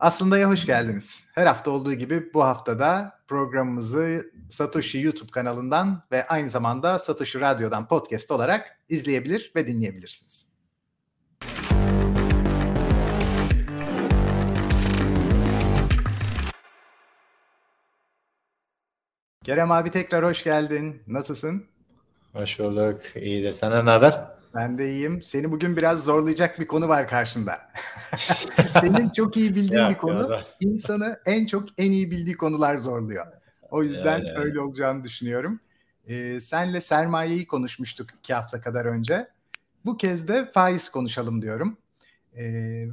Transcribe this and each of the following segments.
Aslında ya hoş geldiniz. Her hafta olduğu gibi bu haftada programımızı Satoshi YouTube kanalından ve aynı zamanda Satoshi Radyo'dan podcast olarak izleyebilir ve dinleyebilirsiniz. Kerem abi tekrar hoş geldin. Nasılsın? Hoş bulduk. İyidir. Senden ne haber? Ben de iyiyim. Seni bugün biraz zorlayacak bir konu var karşında. Senin çok iyi bildiğin bir konu insanı en çok en iyi bildiği konular zorluyor. O yüzden ya, ya. öyle olacağını düşünüyorum. Ee, senle sermayeyi konuşmuştuk iki hafta kadar önce. Bu kez de faiz konuşalım diyorum. Ee,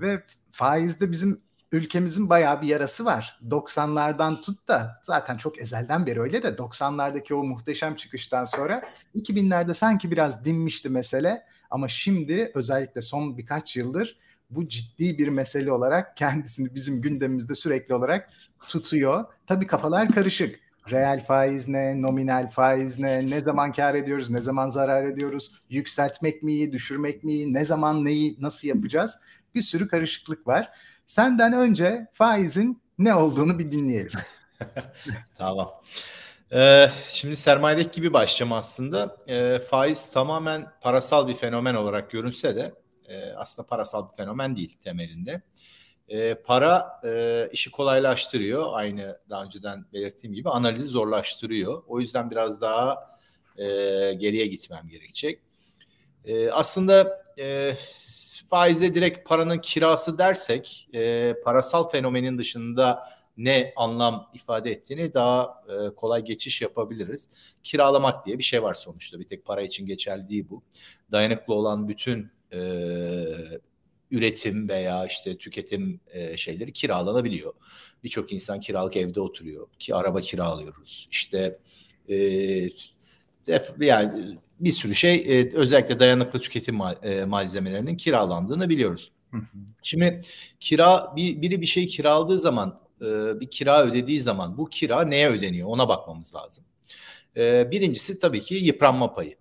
ve faizde bizim ülkemizin bayağı bir yarası var. 90'lardan tut da zaten çok ezelden beri öyle de 90'lardaki o muhteşem çıkıştan sonra 2000'lerde sanki biraz dinmişti mesele ama şimdi özellikle son birkaç yıldır bu ciddi bir mesele olarak kendisini bizim gündemimizde sürekli olarak tutuyor. Tabii kafalar karışık. Reel faiz ne, nominal faiz ne, ne zaman kar ediyoruz, ne zaman zarar ediyoruz, yükseltmek mi düşürmek mi ne zaman neyi nasıl yapacağız? Bir sürü karışıklık var. Senden önce faizin ne olduğunu bir dinleyelim. tamam. Ee, şimdi sermayedeki gibi başlayacağım aslında. Ee, faiz tamamen parasal bir fenomen olarak görünse de e, aslında parasal bir fenomen değil temelinde. E, para e, işi kolaylaştırıyor. Aynı daha önceden belirttiğim gibi analizi zorlaştırıyor. O yüzden biraz daha e, geriye gitmem gerekecek. E, aslında e, faize direkt paranın kirası dersek e, parasal fenomenin dışında ne anlam ifade ettiğini daha e, kolay geçiş yapabiliriz. Kiralamak diye bir şey var sonuçta. Bir tek para için geçerli değil bu. Dayanıklı olan bütün e, üretim veya işte tüketim e, şeyleri kiralanabiliyor. Birçok insan kiralık evde oturuyor. Ki araba kiralıyoruz. İşte e, yani bir sürü şey e, özellikle dayanıklı tüketim mal, e, malzemelerinin kiralandığını biliyoruz. Şimdi kira bir, biri bir şey kiraladığı zaman e, bir kira ödediği zaman bu kira neye ödeniyor ona bakmamız lazım. E, birincisi tabii ki yıpranma payı.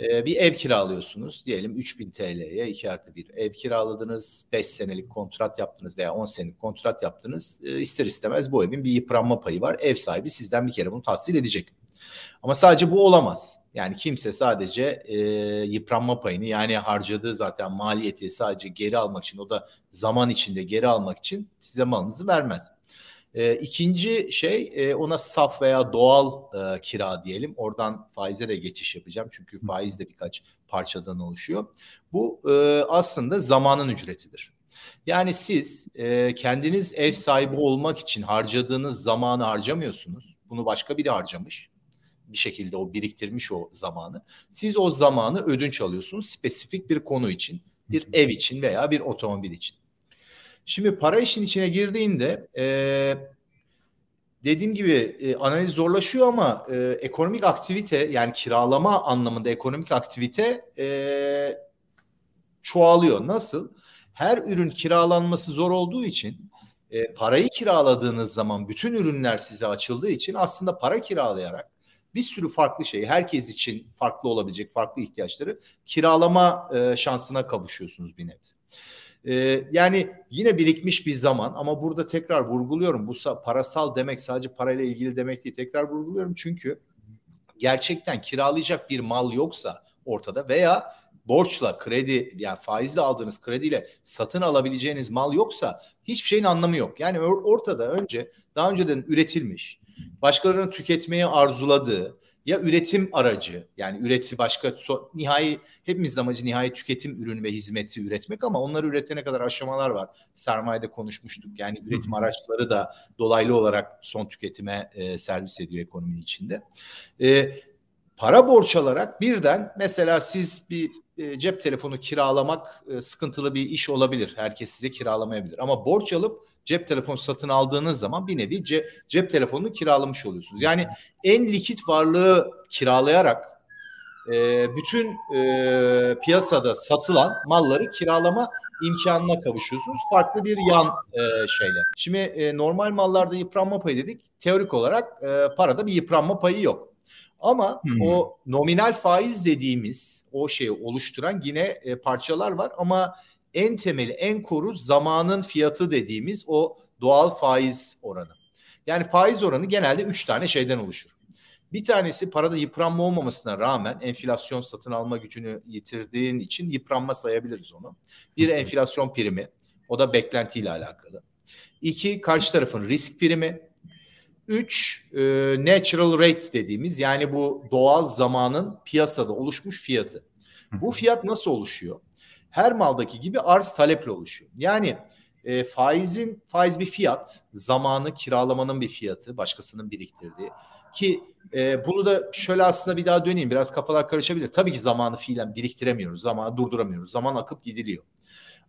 E, bir ev kiralıyorsunuz diyelim 3000 TL'ye 2 artı 1 ev kiraladınız 5 senelik kontrat yaptınız veya 10 senelik kontrat yaptınız e, ister istemez bu evin bir yıpranma payı var ev sahibi sizden bir kere bunu tahsil edecek. Ama sadece bu olamaz. Yani kimse sadece e, yıpranma payını yani harcadığı zaten maliyeti sadece geri almak için o da zaman içinde geri almak için size malınızı vermez. E, ikinci şey e, ona saf veya doğal e, kira diyelim. Oradan faize de geçiş yapacağım. Çünkü faiz de birkaç parçadan oluşuyor. Bu e, aslında zamanın ücretidir. Yani siz e, kendiniz ev sahibi olmak için harcadığınız zamanı harcamıyorsunuz. Bunu başka biri harcamış bir şekilde o biriktirmiş o zamanı. Siz o zamanı ödünç alıyorsunuz spesifik bir konu için, bir ev için veya bir otomobil için. Şimdi para işin içine girdiğinde e, dediğim gibi e, analiz zorlaşıyor ama e, ekonomik aktivite yani kiralama anlamında ekonomik aktivite e, çoğalıyor. Nasıl? Her ürün kiralanması zor olduğu için e, parayı kiraladığınız zaman bütün ürünler size açıldığı için aslında para kiralayarak bir sürü farklı şeyi herkes için farklı olabilecek farklı ihtiyaçları kiralama e, şansına kavuşuyorsunuz bir nebze. E, yani yine birikmiş bir zaman ama burada tekrar vurguluyorum bu parasal demek sadece parayla ilgili demek değil tekrar vurguluyorum çünkü gerçekten kiralayacak bir mal yoksa ortada veya borçla, kredi yani faizle aldığınız krediyle satın alabileceğiniz mal yoksa hiçbir şeyin anlamı yok. Yani ortada önce daha önceden üretilmiş başkalarının tüketmeyi arzuladığı ya üretim aracı yani üreti başka so, nihai hepimizin amacı nihai tüketim ürünü ve hizmeti üretmek ama onları üretene kadar aşamalar var. Sermayede konuşmuştuk. Yani üretim araçları da dolaylı olarak son tüketime e, servis ediyor ekonominin içinde. E, para borç alarak birden mesela siz bir e, cep telefonu kiralamak e, sıkıntılı bir iş olabilir. Herkes size kiralamayabilir. Ama borç alıp cep telefonu satın aldığınız zaman bir nevi ce, cep telefonunu kiralamış oluyorsunuz. Yani en likit varlığı kiralayarak e, bütün e, piyasada satılan malları kiralama imkanına kavuşuyorsunuz. Farklı bir yan e, şeyle. Şimdi e, normal mallarda yıpranma payı dedik. Teorik olarak e, parada bir yıpranma payı yok. Ama hmm. o nominal faiz dediğimiz o şeyi oluşturan yine e, parçalar var ama en temeli, en koru zamanın fiyatı dediğimiz o doğal faiz oranı. Yani faiz oranı genelde üç tane şeyden oluşur. Bir tanesi parada yıpranma olmamasına rağmen enflasyon satın alma gücünü yitirdiğin için yıpranma sayabiliriz onu. Bir enflasyon primi. O da beklentiyle alakalı. İki karşı tarafın risk primi. Üç e, natural rate dediğimiz yani bu doğal zamanın piyasada oluşmuş fiyatı. Bu fiyat nasıl oluşuyor? Her maldaki gibi arz taleple oluşuyor. Yani e, faizin faiz bir fiyat, zamanı kiralamanın bir fiyatı, başkasının biriktirdiği ki e, bunu da şöyle aslında bir daha döneyim biraz kafalar karışabilir. Tabii ki zamanı fiilen biriktiremiyoruz, zamanı durduramıyoruz, zaman akıp gidiliyor.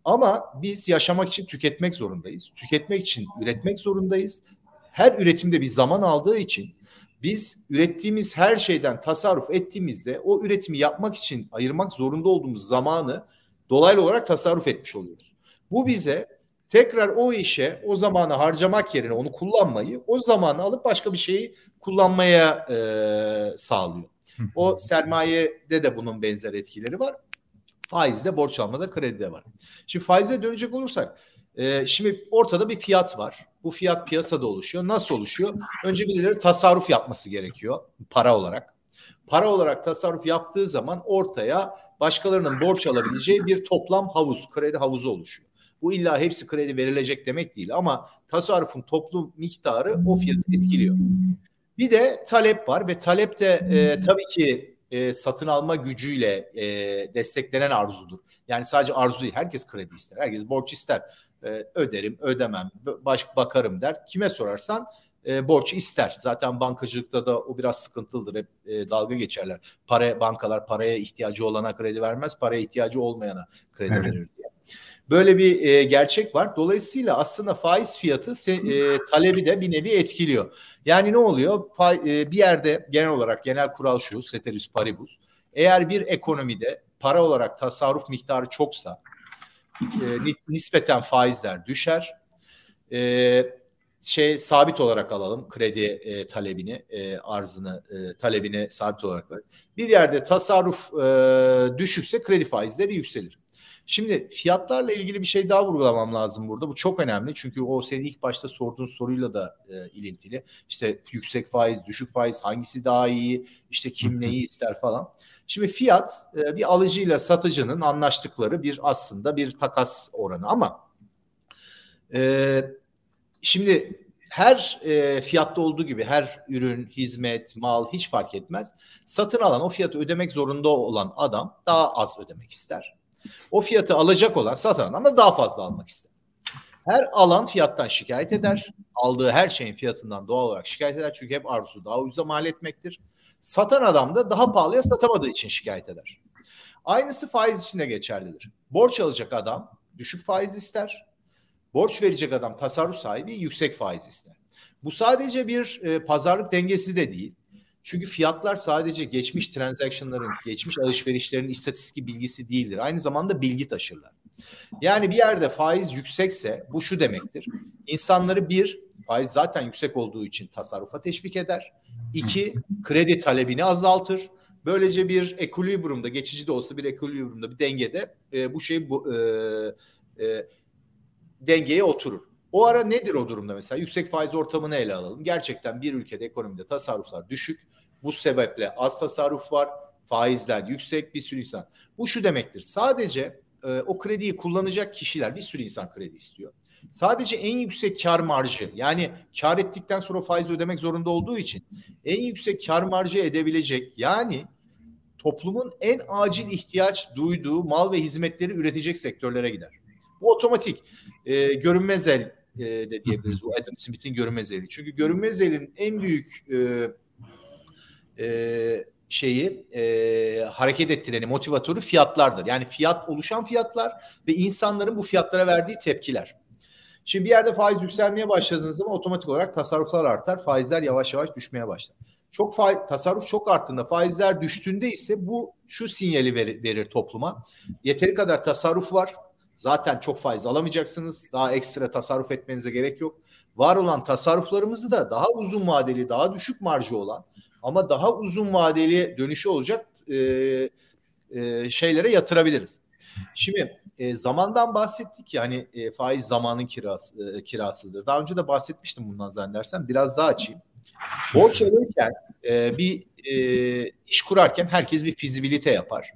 Ama biz yaşamak için tüketmek zorundayız. Tüketmek için üretmek zorundayız. Her üretimde bir zaman aldığı için biz ürettiğimiz her şeyden tasarruf ettiğimizde o üretimi yapmak için ayırmak zorunda olduğumuz zamanı dolaylı olarak tasarruf etmiş oluyoruz. Bu bize tekrar o işe o zamanı harcamak yerine onu kullanmayı o zamanı alıp başka bir şeyi kullanmaya e, sağlıyor. O sermayede de bunun benzer etkileri var. Faizde, borç almada, kredide var. Şimdi faize dönecek olursak e, şimdi ortada bir fiyat var. Bu fiyat piyasada oluşuyor. Nasıl oluşuyor? Önce birileri tasarruf yapması gerekiyor para olarak. Para olarak tasarruf yaptığı zaman ortaya başkalarının borç alabileceği bir toplam havuz, kredi havuzu oluşuyor. Bu illa hepsi kredi verilecek demek değil ama tasarrufun toplu miktarı o fiyatı etkiliyor. Bir de talep var ve talep de e, tabii ki e, satın alma gücüyle e, desteklenen arzudur. Yani sadece arzu değil, herkes kredi ister, herkes borç ister. E, öderim, ödemem, baş bakarım der. Kime sorarsan e, borç ister. Zaten bankacılıkta da o biraz sıkıntılıdır. Hep e, dalga geçerler. Para bankalar paraya ihtiyacı olana kredi vermez, paraya ihtiyacı olmayana kredi evet. verir diye. Böyle bir e, gerçek var. Dolayısıyla aslında faiz fiyatı se, e, talebi de bir nevi etkiliyor. Yani ne oluyor? Pa, e, bir yerde genel olarak genel kural şu, ceteris paribus. Eğer bir ekonomide para olarak tasarruf miktarı çoksa e, nispeten faizler düşer. E, şey sabit olarak alalım kredi e, talebini, e, arzını, e, talebini sabit olarak. Bir yerde tasarruf e, düşükse kredi faizleri yükselir. Şimdi fiyatlarla ilgili bir şey daha vurgulamam lazım burada. Bu çok önemli çünkü o senin ilk başta sorduğun soruyla da e, ilintili. İşte yüksek faiz, düşük faiz hangisi daha iyi, işte kim neyi ister falan. Şimdi fiyat e, bir alıcıyla satıcının anlaştıkları bir aslında bir takas oranı ama e, şimdi her e, fiyatta olduğu gibi her ürün, hizmet, mal hiç fark etmez. Satın alan o fiyatı ödemek zorunda olan adam daha az ödemek ister. O fiyatı alacak olan satan adam da daha fazla almak ister. Her alan fiyattan şikayet eder. Aldığı her şeyin fiyatından doğal olarak şikayet eder. Çünkü hep arzusu daha ucuza mal etmektir. Satan adam da daha pahalıya satamadığı için şikayet eder. Aynısı faiz için de geçerlidir. Borç alacak adam düşük faiz ister. Borç verecek adam tasarruf sahibi yüksek faiz ister. Bu sadece bir e, pazarlık dengesi de değil. Çünkü fiyatlar sadece geçmiş transaction'ların, geçmiş alışverişlerin istatistik bilgisi değildir. Aynı zamanda bilgi taşırlar. Yani bir yerde faiz yüksekse bu şu demektir. İnsanları bir, faiz zaten yüksek olduğu için tasarrufa teşvik eder. İki, kredi talebini azaltır. Böylece bir ekolibrumda, geçici de olsa bir ekolibrumda, bir dengede e, bu şey bu e, e, dengeye oturur. O ara nedir o durumda mesela? Yüksek faiz ortamını ele alalım. Gerçekten bir ülkede ekonomide tasarruflar düşük bu sebeple az tasarruf var, faizler yüksek bir sürü insan. Bu şu demektir. Sadece e, o krediyi kullanacak kişiler bir sürü insan kredi istiyor. Sadece en yüksek kar marjı yani kar ettikten sonra faiz ödemek zorunda olduğu için en yüksek kar marjı edebilecek yani toplumun en acil ihtiyaç duyduğu mal ve hizmetleri üretecek sektörlere gider. Bu otomatik e, görünmez el e, de diyebiliriz bu Adam Smith'in görünmez eli. Çünkü görünmez elin en büyük e, e, şeyi e, hareket ettireni, motivatörü fiyatlardır. Yani fiyat oluşan fiyatlar ve insanların bu fiyatlara verdiği tepkiler. Şimdi bir yerde faiz yükselmeye başladığınız zaman otomatik olarak tasarruflar artar, faizler yavaş yavaş düşmeye başlar. Çok faiz, tasarruf çok arttığında, faizler düştüğünde ise bu şu sinyali verir, verir topluma. Yeteri kadar tasarruf var. Zaten çok faiz alamayacaksınız. Daha ekstra tasarruf etmenize gerek yok. Var olan tasarruflarımızı da daha uzun vadeli, daha düşük marjı olan ama daha uzun vadeli dönüşü olacak e, e, şeylere yatırabiliriz. Şimdi e, zamandan bahsettik ya hani e, faiz zamanın kirası, e, kirasıdır. Daha önce de bahsetmiştim bundan zannedersem. Biraz daha açayım. Borç alırken e, bir e, iş kurarken herkes bir fizibilite yapar.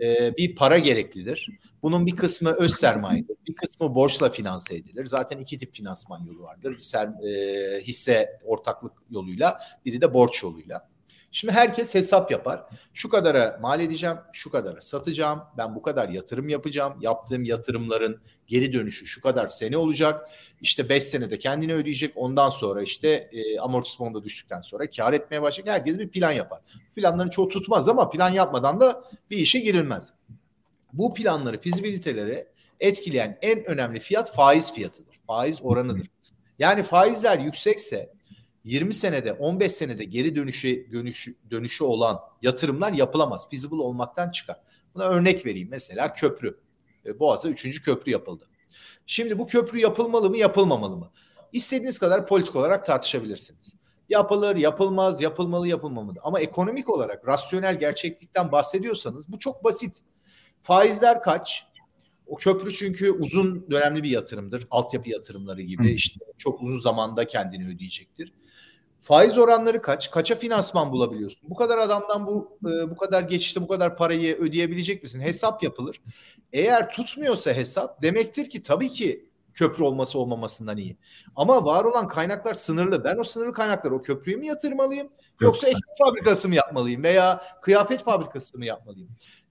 E, bir para gereklidir. Bunun bir kısmı öz sermayedir. Bir kısmı borçla finanse edilir. Zaten iki tip finansman yolu vardır. Bir ser, e, hisse ortaklık yoluyla, biri de borç yoluyla. Şimdi herkes hesap yapar. Şu kadara mal edeceğim, şu kadara satacağım. Ben bu kadar yatırım yapacağım. Yaptığım yatırımların geri dönüşü şu kadar sene olacak. İşte 5 senede kendini ödeyecek. Ondan sonra işte e, amortismanı düştükten sonra kar etmeye başlayacak. Herkes bir plan yapar. Planların çoğu tutmaz ama plan yapmadan da bir işe girilmez. Bu planları, fizibiliteleri etkileyen en önemli fiyat faiz fiyatıdır. Faiz oranıdır. Yani faizler yüksekse 20 senede 15 senede geri dönüşü, dönüşü, dönüşü olan yatırımlar yapılamaz. Feasible olmaktan çıkar. Buna örnek vereyim. Mesela köprü. E, Boğaz'a 3. köprü yapıldı. Şimdi bu köprü yapılmalı mı yapılmamalı mı? İstediğiniz kadar politik olarak tartışabilirsiniz. Yapılır, yapılmaz, yapılmalı, yapılmamalı. Ama ekonomik olarak rasyonel gerçeklikten bahsediyorsanız bu çok basit. Faizler kaç? O köprü çünkü uzun dönemli bir yatırımdır. Altyapı yatırımları gibi işte çok uzun zamanda kendini ödeyecektir. Faiz oranları kaç? Kaça finansman bulabiliyorsun? Bu kadar adamdan bu e, bu kadar geçişte bu kadar parayı ödeyebilecek misin? Hesap yapılır. Eğer tutmuyorsa hesap demektir ki tabii ki köprü olması olmamasından iyi. Ama var olan kaynaklar sınırlı. Ben o sınırlı kaynakları o köprüye mi yatırmalıyım? Yoksa ekmek fabrikası mı yapmalıyım veya kıyafet fabrikası mı yapmalıyım?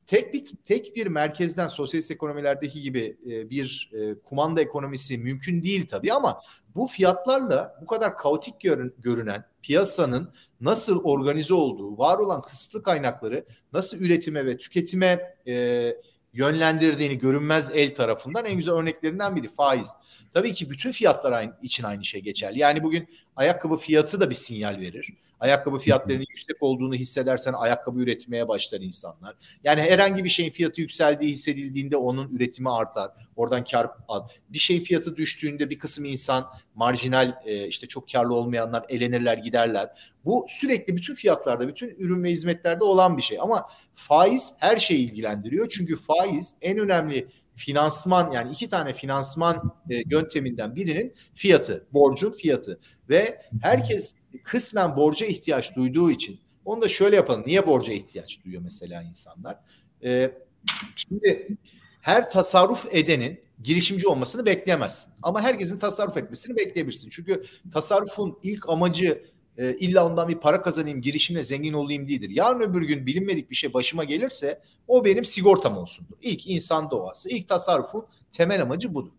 Tek bir tek bir merkezden sosyalist ekonomilerdeki gibi e, bir e, kumanda ekonomisi mümkün değil tabii ama bu fiyatlarla bu kadar kaotik görün, görünen piyasanın nasıl organize olduğu, var olan kısıtlı kaynakları nasıl üretime ve tüketime e, yönlendirdiğini görünmez el tarafından en güzel örneklerinden biri faiz. Tabii ki bütün fiyatlar için aynı şey geçerli. Yani bugün ayakkabı fiyatı da bir sinyal verir. Ayakkabı fiyatlarının yüksek olduğunu hissedersen ayakkabı üretmeye başlar insanlar. Yani herhangi bir şeyin fiyatı yükseldiği hissedildiğinde onun üretimi artar. Oradan kar al. Bir şeyin fiyatı düştüğünde bir kısım insan marjinal e, işte çok karlı olmayanlar elenirler giderler. Bu sürekli bütün fiyatlarda, bütün ürün ve hizmetlerde olan bir şey. Ama faiz her şeyi ilgilendiriyor. Çünkü faiz en önemli finansman yani iki tane finansman e, yönteminden birinin fiyatı, borcun fiyatı ve herkes kısmen borca ihtiyaç duyduğu için onu da şöyle yapalım. Niye borca ihtiyaç duyuyor mesela insanlar? E, şimdi her tasarruf edenin girişimci olmasını bekleyemezsin. Ama herkesin tasarruf etmesini bekleyebilirsin. Çünkü tasarrufun ilk amacı e, illa ondan bir para kazanayım, girişimle zengin olayım değildir. Yarın öbür gün bilinmedik bir şey başıma gelirse o benim sigortam olsundur. İlk insan doğası, ilk tasarrufun temel amacı budur.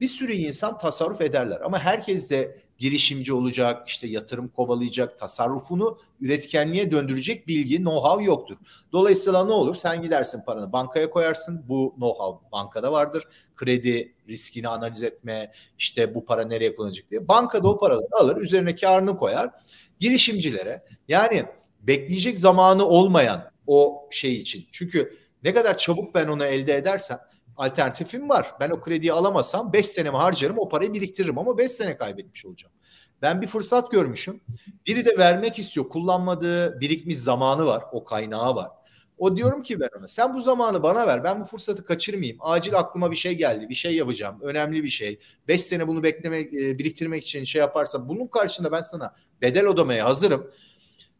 Bir sürü insan tasarruf ederler ama herkes de girişimci olacak, işte yatırım kovalayacak, tasarrufunu üretkenliğe döndürecek bilgi, know-how yoktur. Dolayısıyla ne olur? Sen gidersin paranı bankaya koyarsın. Bu know-how bankada vardır. Kredi riskini analiz etme, işte bu para nereye kullanacak diye. Bankada o paraları alır, üzerine karını koyar. Girişimcilere yani bekleyecek zamanı olmayan o şey için. Çünkü ne kadar çabuk ben onu elde edersem alternatifim var. Ben o krediyi alamasam 5 senemi harcarım o parayı biriktiririm ama 5 sene kaybetmiş olacağım. Ben bir fırsat görmüşüm. Biri de vermek istiyor. Kullanmadığı birikmiş zamanı var. O kaynağı var. O diyorum ki ben ona sen bu zamanı bana ver. Ben bu fırsatı kaçırmayayım. Acil aklıma bir şey geldi. Bir şey yapacağım. Önemli bir şey. 5 sene bunu beklemek, e, biriktirmek için şey yaparsam bunun karşında ben sana bedel ödemeye hazırım.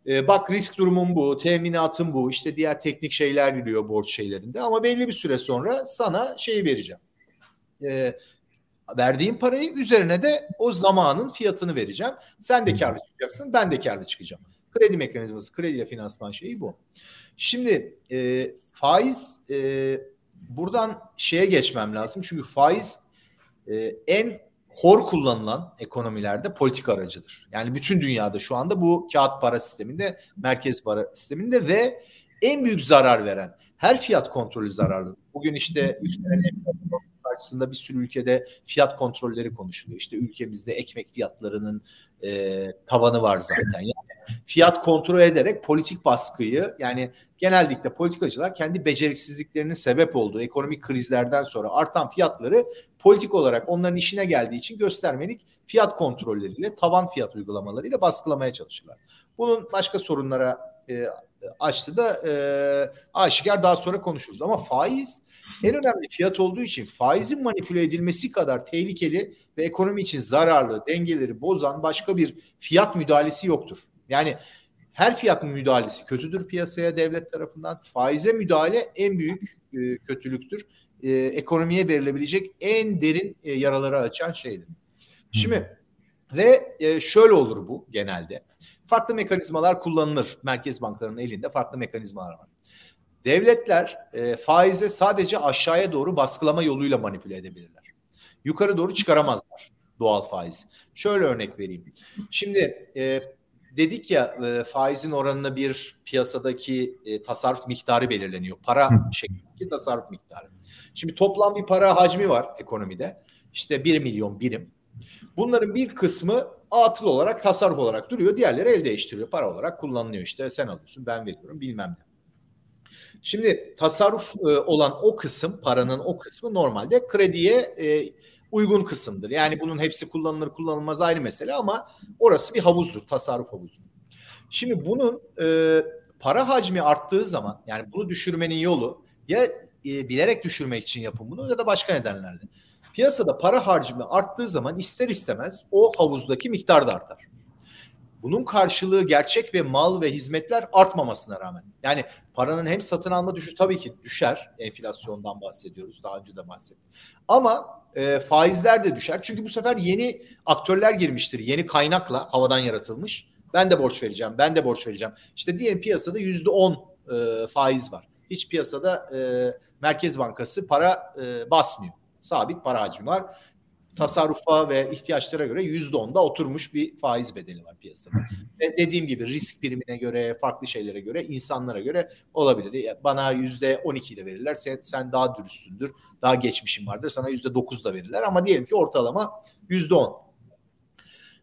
E, bak risk durumum bu, teminatım bu, işte diğer teknik şeyler giriyor borç şeylerinde ama belli bir süre sonra sana şey vereceğim. E, verdiğim parayı üzerine de o zamanın fiyatını vereceğim. Sen de karlı çıkacaksın, ben de karlı çıkacağım. Kredi mekanizması, krediyle finansman şeyi bu. Şimdi e, faiz e, buradan şeye geçmem lazım. Çünkü faiz e, en hor kullanılan ekonomilerde politik aracıdır. Yani bütün dünyada şu anda bu kağıt para sisteminde, merkez para sisteminde ve en büyük zarar veren her fiyat kontrolü zararlı. Bugün işte yükselen karşısında bir sürü ülkede fiyat kontrolleri konuşuluyor. İşte ülkemizde ekmek fiyatlarının e, tavanı var zaten. Yani fiyat kontrol ederek politik baskıyı yani genellikle politikacılar kendi beceriksizliklerinin sebep olduğu ekonomik krizlerden sonra artan fiyatları politik olarak onların işine geldiği için göstermelik fiyat kontrolleriyle tavan fiyat uygulamalarıyla baskılamaya çalışırlar. Bunun başka sorunlara e, açtı da e, aşikar daha sonra konuşuruz. Ama faiz en önemli fiyat olduğu için faizin manipüle edilmesi kadar tehlikeli ve ekonomi için zararlı, dengeleri bozan başka bir fiyat müdahalesi yoktur. Yani her fiyat müdahalesi kötüdür piyasaya devlet tarafından. Faize müdahale en büyük e, kötülüktür. E, ekonomiye verilebilecek en derin e, yaraları açan şeydir. Şimdi ve e, şöyle olur bu genelde. Farklı mekanizmalar kullanılır. Merkez bankalarının elinde farklı mekanizmalar var. Devletler e, faize sadece aşağıya doğru baskılama yoluyla manipüle edebilirler. Yukarı doğru çıkaramazlar doğal faiz. Şöyle örnek vereyim. Şimdi e, dedik ya e, faizin oranına bir piyasadaki e, tasarruf miktarı belirleniyor. Para şeklindeki tasarruf miktarı. Şimdi toplam bir para hacmi var ekonomide. İşte 1 milyon birim. Bunların bir kısmı atıl olarak tasarruf olarak duruyor. Diğerleri el değiştiriyor. Para olarak kullanılıyor işte. Sen alıyorsun ben veriyorum bilmem ne. Şimdi tasarruf e, olan o kısım paranın o kısmı normalde krediye e, uygun kısımdır. Yani bunun hepsi kullanılır kullanılmaz ayrı mesele ama orası bir havuzdur tasarruf havuzu. Şimdi bunun e, para hacmi arttığı zaman yani bunu düşürmenin yolu ya e, bilerek düşürmek için yapın bunu ya da başka nedenlerle. Piyasada para harcımı arttığı zaman ister istemez o havuzdaki miktar da artar. Bunun karşılığı gerçek ve mal ve hizmetler artmamasına rağmen. Yani paranın hem satın alma düşü tabii ki düşer. Enflasyondan bahsediyoruz. Daha önce de bahsettim. Ama e, faizler de düşer. Çünkü bu sefer yeni aktörler girmiştir. Yeni kaynakla havadan yaratılmış. Ben de borç vereceğim. Ben de borç vereceğim. İşte diyelim piyasada yüzde on e, faiz var. Hiç piyasada e, Merkez Bankası para e, basmıyor sabit para hacmi var. Tasarrufa ve ihtiyaçlara göre yüzde onda oturmuş bir faiz bedeli var piyasada. ve dediğim gibi risk primine göre, farklı şeylere göre, insanlara göre olabilir. Bana yüzde on iki de verirler. Sen, sen daha dürüstsündür, daha geçmişin vardır. Sana yüzde dokuz da verirler. Ama diyelim ki ortalama yüzde on.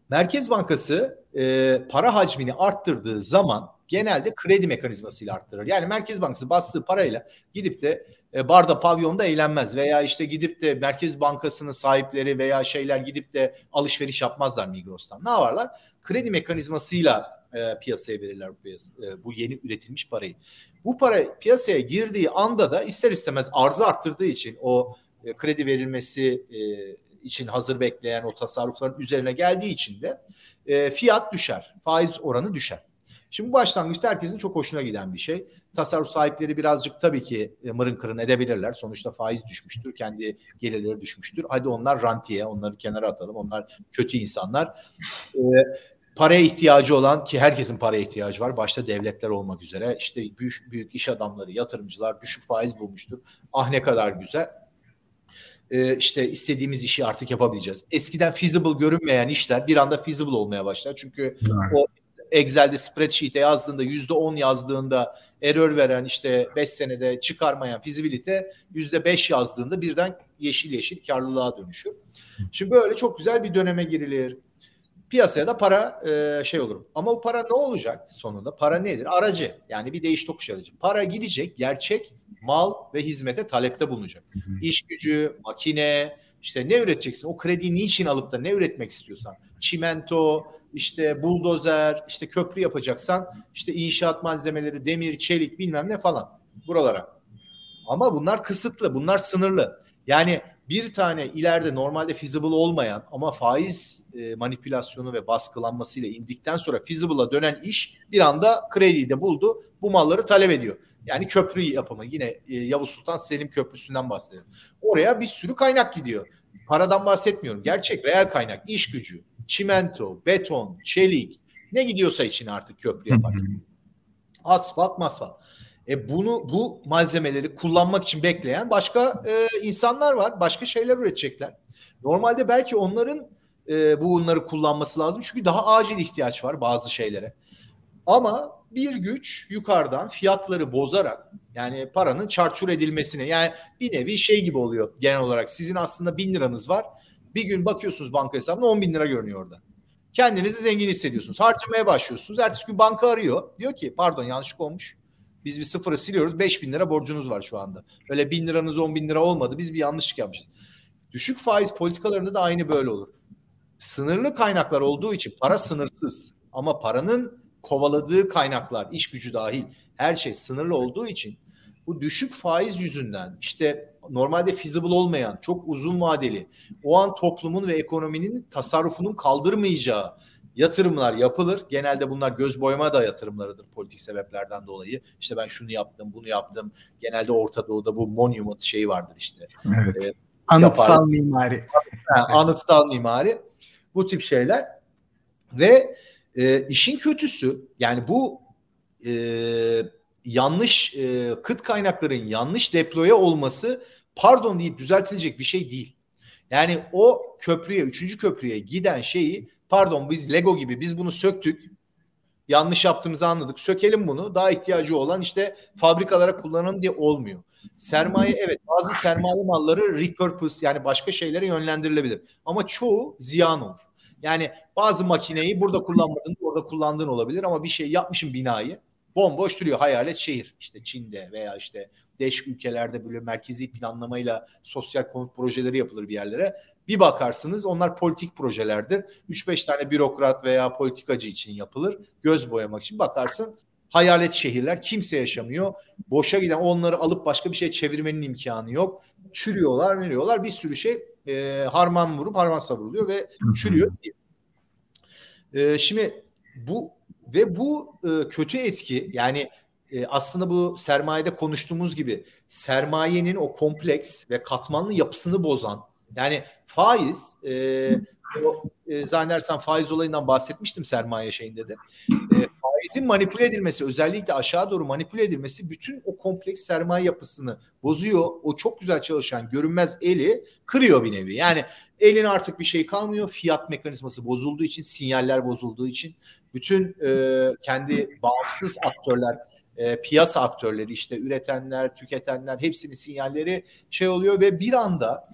Merkez Bankası e, para hacmini arttırdığı zaman genelde kredi mekanizmasıyla arttırır. Yani Merkez Bankası bastığı parayla gidip de e, barda pavyonda eğlenmez veya işte gidip de Merkez Bankası'nın sahipleri veya şeyler gidip de alışveriş yapmazlar Migros'tan. Ne yaparlar? Kredi mekanizmasıyla e, piyasaya verirler bu, e, bu yeni üretilmiş parayı. Bu para piyasaya girdiği anda da ister istemez arzı arttırdığı için o e, kredi verilmesi e, için hazır bekleyen o tasarrufların üzerine geldiği için de e, fiyat düşer. Faiz oranı düşer. Şimdi bu başlangıçta herkesin çok hoşuna giden bir şey. Tasarruf sahipleri birazcık tabii ki e, mırın kırın edebilirler. Sonuçta faiz düşmüştür, kendi gelirleri düşmüştür. Hadi onlar rantiye, onları kenara atalım. Onlar kötü insanlar. Ee, paraya ihtiyacı olan ki herkesin paraya ihtiyacı var. Başta devletler olmak üzere işte büyük, büyük iş adamları, yatırımcılar düşük faiz bulmuştur. Ah ne kadar güzel. Ee, işte istediğimiz işi artık yapabileceğiz. Eskiden feasible görünmeyen işler bir anda feasible olmaya başlar. Çünkü evet. o Excel'de spreadsheet'e yazdığında yüzde on yazdığında error veren işte 5 senede çıkarmayan fizibilite yüzde beş yazdığında birden yeşil yeşil karlılığa dönüşüyor. Şimdi böyle çok güzel bir döneme girilir. Piyasaya da para e, şey olur. Ama bu para ne olacak sonunda? Para nedir? Aracı. Yani bir değiş tokuş aracı. Para gidecek gerçek mal ve hizmete talepte bulunacak. İş gücü, makine, işte ne üreteceksin? O krediyi niçin alıp da ne üretmek istiyorsan. Çimento, işte buldozer, işte köprü yapacaksan işte inşaat malzemeleri, demir, çelik bilmem ne falan buralara. Ama bunlar kısıtlı, bunlar sınırlı. Yani bir tane ileride normalde feasible olmayan ama faiz e, manipülasyonu ve baskılanmasıyla indikten sonra feasible'a dönen iş bir anda krediyi de buldu. Bu malları talep ediyor. Yani köprü yapımı yine e, Yavuz Sultan Selim Köprüsü'nden bahsediyorum. Oraya bir sürü kaynak gidiyor. Paradan bahsetmiyorum. Gerçek, reel kaynak, iş gücü, çimento, beton, çelik ne gidiyorsa için artık köprü yapar. Asfalt, masfalt. E bunu bu malzemeleri kullanmak için bekleyen başka e, insanlar var. Başka şeyler üretecekler. Normalde belki onların e, bunları kullanması lazım. Çünkü daha acil ihtiyaç var bazı şeylere. Ama bir güç yukarıdan fiyatları bozarak yani paranın çarçur edilmesine yani bir nevi şey gibi oluyor genel olarak. Sizin aslında bin liranız var. Bir gün bakıyorsunuz banka hesabına 10 bin lira görünüyor orada. Kendinizi zengin hissediyorsunuz. Harcamaya başlıyorsunuz. Ertesi gün banka arıyor. Diyor ki pardon yanlışlık olmuş. Biz bir sıfırı siliyoruz. 5 bin lira borcunuz var şu anda. Öyle bin liranız 10 bin lira olmadı. Biz bir yanlışlık yapmışız. Düşük faiz politikalarında da aynı böyle olur. Sınırlı kaynaklar olduğu için para sınırsız. Ama paranın kovaladığı kaynaklar, iş gücü dahil her şey sınırlı olduğu için bu düşük faiz yüzünden işte normalde feasible olmayan, çok uzun vadeli, o an toplumun ve ekonominin tasarrufunun kaldırmayacağı yatırımlar yapılır. Genelde bunlar göz boyama da yatırımlarıdır politik sebeplerden dolayı. İşte ben şunu yaptım, bunu yaptım. Genelde Orta Doğu'da bu monument şeyi vardır işte. Evet. Ee, anıtsal yapar. mimari. anıtsal mimari. Bu tip şeyler. Ve e, işin kötüsü yani bu e, yanlış e, kıt kaynakların yanlış deploye olması pardon deyip düzeltilecek bir şey değil. Yani o köprüye, üçüncü köprüye giden şeyi pardon biz Lego gibi biz bunu söktük. Yanlış yaptığımızı anladık. Sökelim bunu. Daha ihtiyacı olan işte fabrikalara kullanalım diye olmuyor. Sermaye evet bazı sermaye malları repurpose yani başka şeylere yönlendirilebilir. Ama çoğu ziyan olur. Yani bazı makineyi burada kullanmadın, orada kullandığın olabilir ama bir şey yapmışım binayı bomboş duruyor hayalet şehir. İşte Çin'de veya işte değişik ülkelerde böyle merkezi planlamayla sosyal konut projeleri yapılır bir yerlere. Bir bakarsınız onlar politik projelerdir. 3-5 tane bürokrat veya politikacı için yapılır. Göz boyamak için bakarsın hayalet şehirler kimse yaşamıyor. Boşa giden onları alıp başka bir şey çevirmenin imkanı yok. Çürüyorlar, veriyorlar bir sürü şey e, harman vurup harman savruluyor ve çürüyor. E, şimdi bu ve bu e, kötü etki yani e, aslında bu sermayede konuştuğumuz gibi sermayenin o kompleks ve katmanlı yapısını bozan yani faiz e, o, e, zannedersen faiz olayından bahsetmiştim sermaye şeyinde de. E, faizin manipüle edilmesi özellikle aşağı doğru manipüle edilmesi bütün o kompleks sermaye yapısını bozuyor. O çok güzel çalışan görünmez eli kırıyor bir nevi. Yani elin artık bir şey kalmıyor. Fiyat mekanizması bozulduğu için, sinyaller bozulduğu için bütün e, kendi bağımsız aktörler e, piyasa aktörleri işte üretenler, tüketenler hepsinin sinyalleri şey oluyor ve bir anda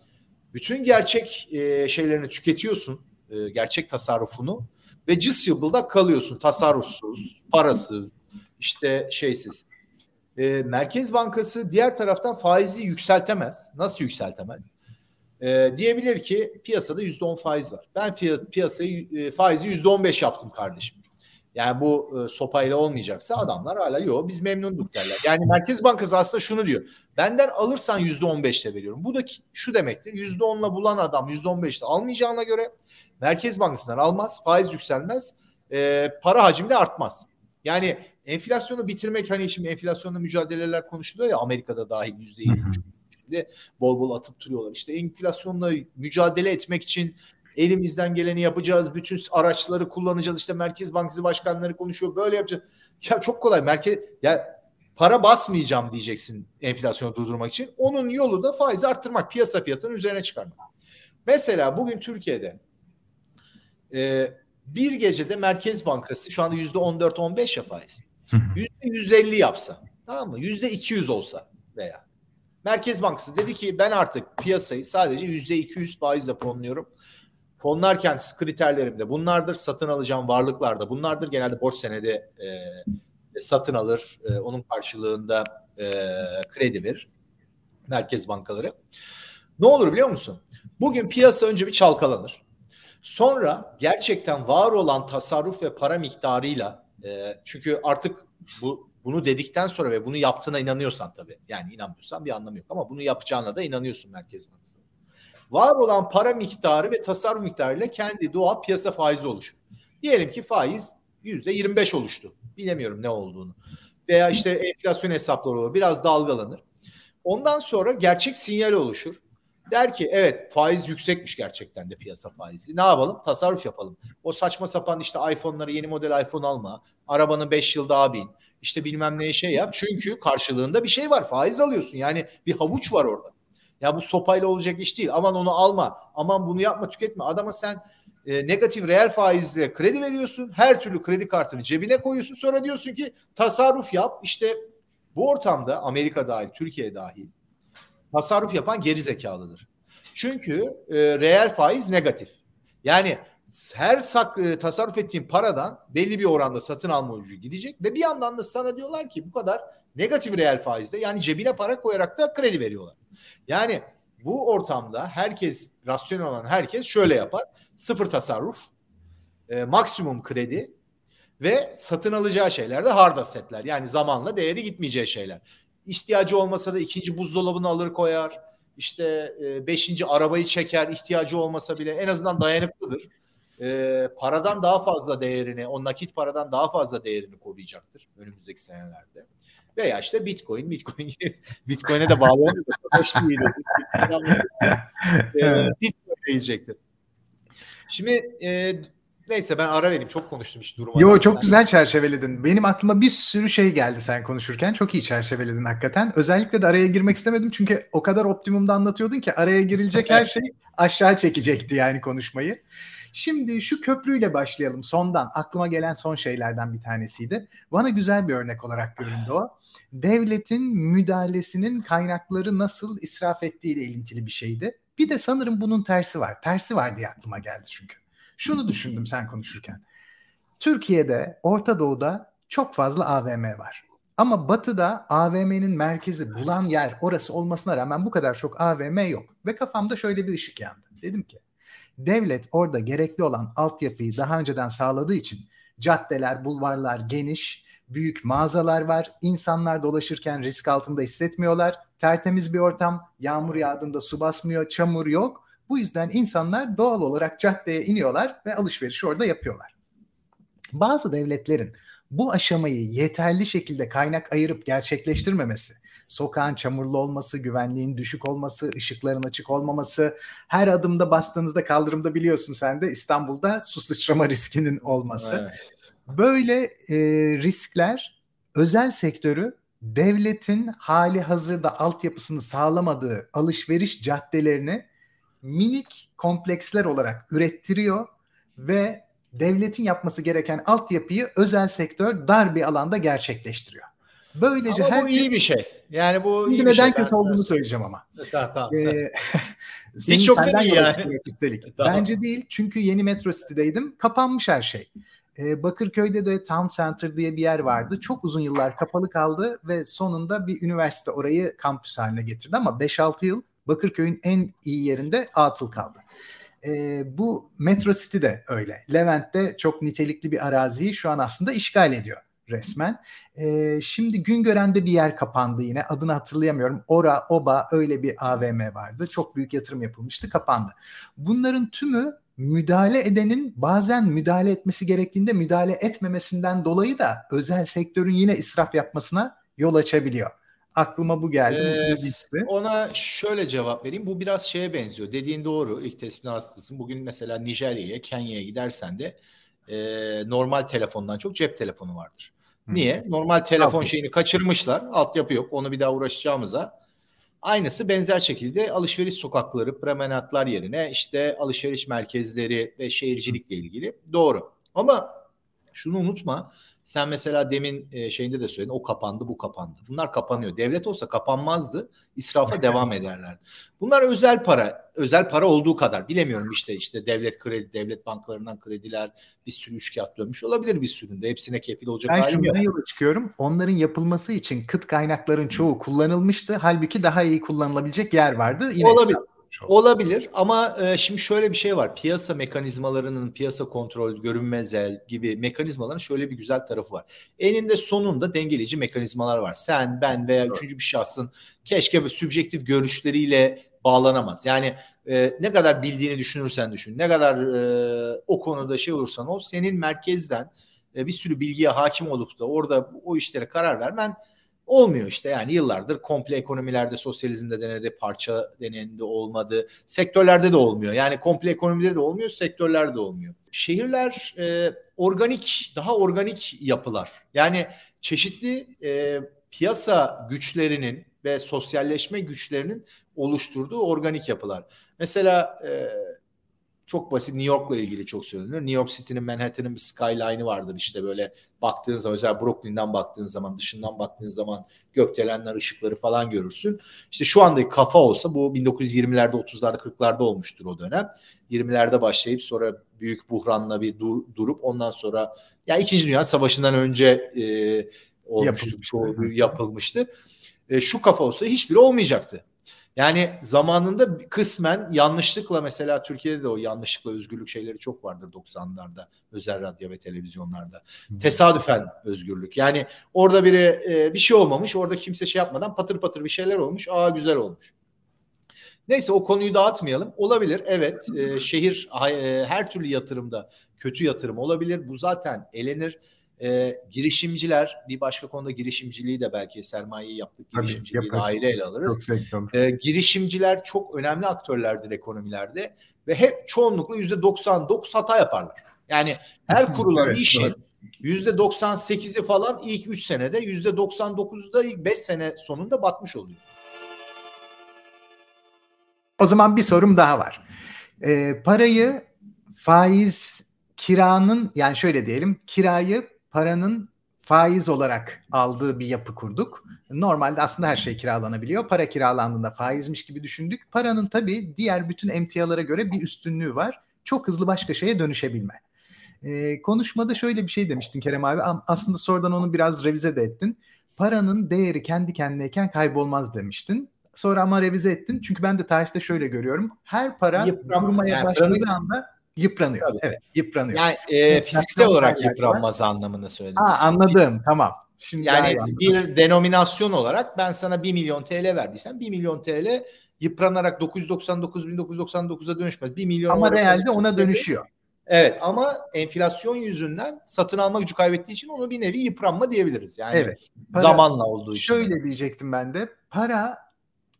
bütün gerçek e, şeylerini tüketiyorsun, e, gerçek tasarrufunu ve cız yılda kalıyorsun tasarrufsuz, parasız, işte şeysiz. E, Merkez Bankası diğer taraftan faizi yükseltemez. Nasıl yükseltemez? E, diyebilir ki piyasada yüzde on faiz var. Ben piyasayı e, faizi yüzde on beş yaptım kardeşim. Yani bu e, sopayla olmayacaksa adamlar hala yok biz memnunduk derler. Yani Merkez Bankası aslında şunu diyor. Benden alırsan yüzde on beşte veriyorum. Bu da şu demektir. Yüzde onla bulan adam yüzde on beşte almayacağına göre Merkez Bankası'ndan almaz. Faiz yükselmez. E, para hacmi de artmaz. Yani enflasyonu bitirmek hani şimdi enflasyonla mücadeleler konuşuluyor ya Amerika'da dahil yüzde yirmi şimdi bol bol atıp duruyorlar. İşte enflasyonla mücadele etmek için elimizden geleni yapacağız. Bütün araçları kullanacağız. İşte Merkez Bankası başkanları konuşuyor. Böyle yapacağız. Ya çok kolay. Merkez ya para basmayacağım diyeceksin enflasyonu durdurmak için. Onun yolu da faizi arttırmak. Piyasa fiyatının üzerine çıkarmak. Mesela bugün Türkiye'de e, bir gecede Merkez Bankası şu anda yüzde on dört on beş ya faiz. Yüzde yüz elli yapsa tamam mı? Yüzde iki yüz olsa veya Merkez Bankası dedi ki ben artık piyasayı sadece yüzde iki yüz faizle fonluyorum. Fonlarken kriterlerimde bunlardır. Satın alacağım varlıklarda bunlardır. Genelde borç senedi e, satın alır. E, onun karşılığında e, kredi verir. Merkez bankaları. Ne olur biliyor musun? Bugün piyasa önce bir çalkalanır. Sonra gerçekten var olan tasarruf ve para miktarıyla e, çünkü artık bu bunu dedikten sonra ve bunu yaptığına inanıyorsan tabii. Yani inanmıyorsan bir anlamı yok ama bunu yapacağına da inanıyorsun Merkez Bankası. Var olan para miktarı ve tasarruf miktarıyla kendi doğal piyasa faizi oluşur. Diyelim ki faiz yüzde 25 oluştu. Bilemiyorum ne olduğunu. Veya işte enflasyon hesapları olur. Biraz dalgalanır. Ondan sonra gerçek sinyal oluşur. Der ki evet faiz yüksekmiş gerçekten de piyasa faizi. Ne yapalım? Tasarruf yapalım. O saçma sapan işte iPhone'ları yeni model iPhone alma. Arabanı 5 yıl daha bin. İşte bilmem neye şey yap. Çünkü karşılığında bir şey var. Faiz alıyorsun. Yani bir havuç var orada. Ya bu sopayla olacak iş değil. Aman onu alma. Aman bunu yapma tüketme. Adama sen e, negatif reel faizle kredi veriyorsun. Her türlü kredi kartını cebine koyuyorsun. Sonra diyorsun ki tasarruf yap. İşte bu ortamda Amerika dahil, Türkiye dahil tasarruf yapan geri zekalıdır. Çünkü e, reel faiz negatif. Yani her sak, e, tasarruf ettiğin paradan belli bir oranda satın alma ucu gidecek ve bir yandan da sana diyorlar ki bu kadar negatif reel faizde yani cebine para koyarak da kredi veriyorlar. Yani bu ortamda herkes rasyonel olan herkes şöyle yapar. Sıfır tasarruf, e, maksimum kredi Ve satın alacağı şeyler de hard assetler. Yani zamanla değeri gitmeyeceği şeyler. İhtiyacı olmasa da ikinci buzdolabını alır koyar. İşte e, beşinci arabayı çeker ihtiyacı olmasa bile en azından dayanıklıdır. E, paradan daha fazla değerini, o nakit paradan daha fazla değerini koruyacaktır önümüzdeki senelerde. Veya işte Bitcoin, Bitcoin Bitcoin'e de bağlayamıyor. e, Bitcoin'e gidecektir. Şimdi e, Neyse ben ara vereyim. Çok konuştum hiç durmadan. Yo çok güzel çerçeveledin. Benim aklıma bir sürü şey geldi sen konuşurken. Çok iyi çerçeveledin hakikaten. Özellikle de araya girmek istemedim. Çünkü o kadar optimumda anlatıyordun ki araya girilecek her şey aşağı çekecekti yani konuşmayı. Şimdi şu köprüyle başlayalım sondan. Aklıma gelen son şeylerden bir tanesiydi. Bana güzel bir örnek olarak göründü o. Devletin müdahalesinin kaynakları nasıl israf ettiğiyle ilintili bir şeydi. Bir de sanırım bunun tersi var. Tersi var diye aklıma geldi çünkü. Şunu düşündüm sen konuşurken. Türkiye'de, Orta Doğu'da çok fazla AVM var. Ama Batı'da AVM'nin merkezi bulan yer orası olmasına rağmen bu kadar çok AVM yok. Ve kafamda şöyle bir ışık yandı. Dedim ki devlet orada gerekli olan altyapıyı daha önceden sağladığı için caddeler, bulvarlar geniş, büyük mağazalar var. İnsanlar dolaşırken risk altında hissetmiyorlar. Tertemiz bir ortam, yağmur yağdığında su basmıyor, çamur yok. Bu yüzden insanlar doğal olarak caddeye iniyorlar ve alışverişi orada yapıyorlar. Bazı devletlerin bu aşamayı yeterli şekilde kaynak ayırıp gerçekleştirmemesi, sokağın çamurlu olması, güvenliğin düşük olması, ışıkların açık olmaması, her adımda bastığınızda kaldırımda biliyorsun sen de İstanbul'da su sıçrama riskinin olması. Evet. Böyle e, riskler özel sektörü devletin hali hazırda altyapısını sağlamadığı alışveriş caddelerini minik kompleksler olarak ürettiriyor ve devletin yapması gereken altyapıyı özel sektör dar bir alanda gerçekleştiriyor. Böylece ama herkes... bu iyi bir şey. Yani bu Şimdi iyi neden şey. kötü olduğunu söyleyeceğim ama. Tamam tamam. Ee, Hiç çok değil yani. Üstelik. tamam. Bence değil çünkü yeni Metro City'deydim. Kapanmış her şey. Ee, Bakırköy'de de Town Center diye bir yer vardı. Çok uzun yıllar kapalı kaldı ve sonunda bir üniversite orayı kampüs haline getirdi ama 5-6 yıl Bakırköy'ün en iyi yerinde atıl kaldı. E, bu Metro City de öyle. Levent'te çok nitelikli bir araziyi şu an aslında işgal ediyor resmen. E, şimdi Güngören'de bir yer kapandı yine adını hatırlayamıyorum. Ora, Oba öyle bir AVM vardı. Çok büyük yatırım yapılmıştı kapandı. Bunların tümü müdahale edenin bazen müdahale etmesi gerektiğinde müdahale etmemesinden dolayı da özel sektörün yine israf yapmasına yol açabiliyor. Aklıma bu geldi. Ee, ona şöyle cevap vereyim. Bu biraz şeye benziyor. Dediğin doğru. İlk tespitini haklısın. Bugün mesela Nijerya'ya, Kenya'ya gidersen de e, normal telefondan çok cep telefonu vardır. Niye? Normal telefon şeyini kaçırmışlar. Altyapı yok. Onu bir daha uğraşacağımıza. Aynısı benzer şekilde alışveriş sokakları, promenatlar yerine işte alışveriş merkezleri ve şehircilikle ilgili. Doğru. Ama şunu unutma. Sen mesela demin e, şeyinde de söyledin o kapandı bu kapandı. Bunlar kapanıyor. Devlet olsa kapanmazdı. İsrafa devam ederler. Bunlar özel para. Özel para olduğu kadar. Bilemiyorum işte işte devlet kredi, devlet bankalarından krediler bir sürü üçkağıt dönmüş olabilir bir süründe. Hepsine kefil olacak ben halim yok. Ben yola çıkıyorum. Onların yapılması için kıt kaynakların çoğu kullanılmıştı. Halbuki daha iyi kullanılabilecek yer vardı. Yine olabilir. İsraf çok. Olabilir ama e, şimdi şöyle bir şey var. Piyasa mekanizmalarının, piyasa kontrol, görünmez el gibi mekanizmaların şöyle bir güzel tarafı var. Eninde sonunda dengeleyici mekanizmalar var. Sen, ben veya evet. üçüncü bir şahsın keşke bir sübjektif görüşleriyle bağlanamaz. Yani e, ne kadar bildiğini düşünürsen düşün, ne kadar e, o konuda şey olursan ol, senin merkezden e, bir sürü bilgiye hakim olup da orada o işlere karar vermen Olmuyor işte yani yıllardır komple ekonomilerde sosyalizmde denedi, parça denendi olmadı. Sektörlerde de olmuyor. Yani komple ekonomide de olmuyor, sektörlerde de olmuyor. Şehirler e, organik, daha organik yapılar. Yani çeşitli e, piyasa güçlerinin ve sosyalleşme güçlerinin oluşturduğu organik yapılar. Mesela e, çok basit New York'la ilgili çok söylenir. New York City'nin Manhattan'ın bir skyline'ı vardır işte böyle baktığın zaman özel Brooklyn'den baktığın zaman dışından baktığın zaman gökdelenler ışıkları falan görürsün. İşte şu andaki kafa olsa bu 1920'lerde 30'larda 40'larda olmuştur o dönem. 20'lerde başlayıp sonra büyük buhranla bir dur, durup ondan sonra ya yani İkinci Dünya Savaşı'ndan önce e, olmuştu. Yapılmıştı. Çoğu yapılmıştı. E, şu kafa olsa hiçbiri olmayacaktı. Yani zamanında kısmen yanlışlıkla mesela Türkiye'de de o yanlışlıkla özgürlük şeyleri çok vardır 90'larda özel radyo ve televizyonlarda. Hmm. Tesadüfen özgürlük. Yani orada biri e, bir şey olmamış, orada kimse şey yapmadan patır patır bir şeyler olmuş. Aa güzel olmuş. Neyse o konuyu dağıtmayalım. Olabilir evet e, şehir e, her türlü yatırımda kötü yatırım olabilir. Bu zaten elenir e, girişimciler bir başka konuda girişimciliği de belki sermayeyi yaptık. Girişimciliği Tabii, ayrı ele alırız. E, girişimciler çok önemli aktörlerdir ekonomilerde ve hep çoğunlukla yüzde 99 hata yaparlar. Yani her kurulan evet, işin yüzde 98'i falan ilk 3 senede yüzde 99'u da ilk 5 sene sonunda batmış oluyor. O zaman bir sorum daha var. E, parayı faiz kiranın yani şöyle diyelim kirayı paranın faiz olarak aldığı bir yapı kurduk. Normalde aslında her şey kiralanabiliyor. Para kiralandığında faizmiş gibi düşündük. Paranın tabii diğer bütün emtialara göre bir üstünlüğü var. Çok hızlı başka şeye dönüşebilme. Ee, konuşmada şöyle bir şey demiştin Kerem abi. Aslında sonradan onu biraz revize de ettin. Paranın değeri kendi kendineyken kaybolmaz demiştin. Sonra ama revize ettin. Çünkü ben de tarihte şöyle görüyorum. Her para Yıpram, durmaya yani başladığı paranın... anda Yıpranıyor. Tabii. Evet, yıpranıyor. Yani e, fiziksel olarak yıpranmaz anlamını söyledim. Ha, anladım. Tamam. Şimdi yani bir denominasyon olarak ben sana 1 milyon TL verdiysem 1 milyon TL yıpranarak 999.999'a dönüşmez. 1 milyon Ama realde ona dönüşüyor. Evet ama enflasyon yüzünden satın alma gücü kaybettiği için onu bir nevi yıpranma diyebiliriz. Yani evet. Para, zamanla olduğu için. Şöyle diyecektim ben de. Para